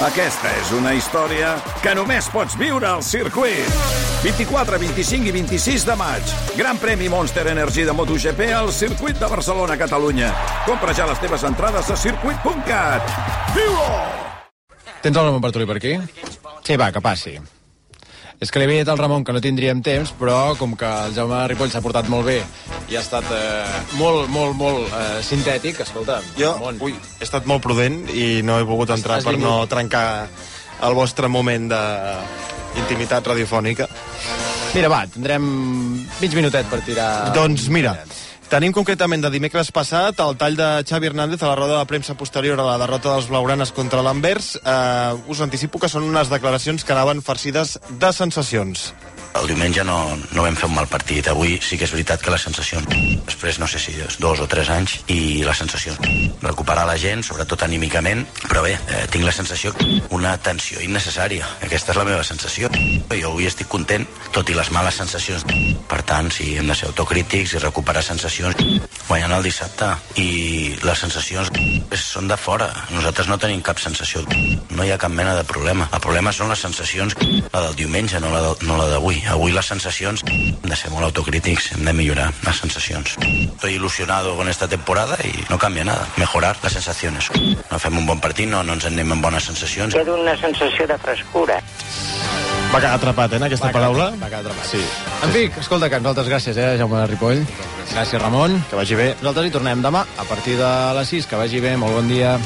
Aquesta és una història que només pots viure al circuit. 24, 25 i 26 de maig. Gran premi Monster Energy de MotoGP al circuit de Barcelona, Catalunya. Compra ja les teves entrades a circuit.cat. Viu-ho! Tens el Ramon Bartolí per aquí? Sí, va, que passi. És que li havia dit al Ramon que no tindríem temps, però com que el Jaume Ripoll s'ha portat molt bé i ha estat eh, molt, molt, molt eh, sintètic, escolta, Jo, Ramon, ui, he estat molt prudent i no he volgut entrar Has per vingut. no trencar el vostre moment de intimitat radiofònica. mira, va, tindrem mig minutet per tirar... Doncs mira, tenim concretament de dimecres passat el tall de Xavi Hernández a la roda de premsa posterior a la derrota dels blaugranes contra l'Anvers. Eh, us anticipo que són unes declaracions que anaven farcides de sensacions. El diumenge no, no vam fer un mal partit. Avui sí que és veritat que les sensacions, després no sé si és dos o tres anys, i les sensacions, recuperar la gent, sobretot anímicament, però bé, eh, tinc la sensació una tensió innecessària. Aquesta és la meva sensació. Jo avui estic content, tot i les males sensacions. Per tant, sí, hem de ser autocrítics i recuperar sensacions guanyant el dissabte. I les sensacions són de fora. Nosaltres no tenim cap sensació. No hi ha cap mena de problema. El problema són les sensacions, la del diumenge, no la d'avui. Avui les sensacions hem de ser molt autocrítics, hem de millorar las sensacions. Estoy ilusionado con esta temporada y no cambia nada. Mejorar las sensaciones. No fem un bon partit, no, no ens en anem amb bones sensacions. Queda una sensació de frescura. Va quedar atrapat, eh, en aquesta Va quedar- paraula? va quedar atrapat. Sí. En fi, escolta, que nosaltres gràcies, eh, Jaume Ripoll. Gràcies, Ramon. Que vagi bé. Nosaltres hi tornem demà a partir de les 6. Que vagi bé, molt bon dia.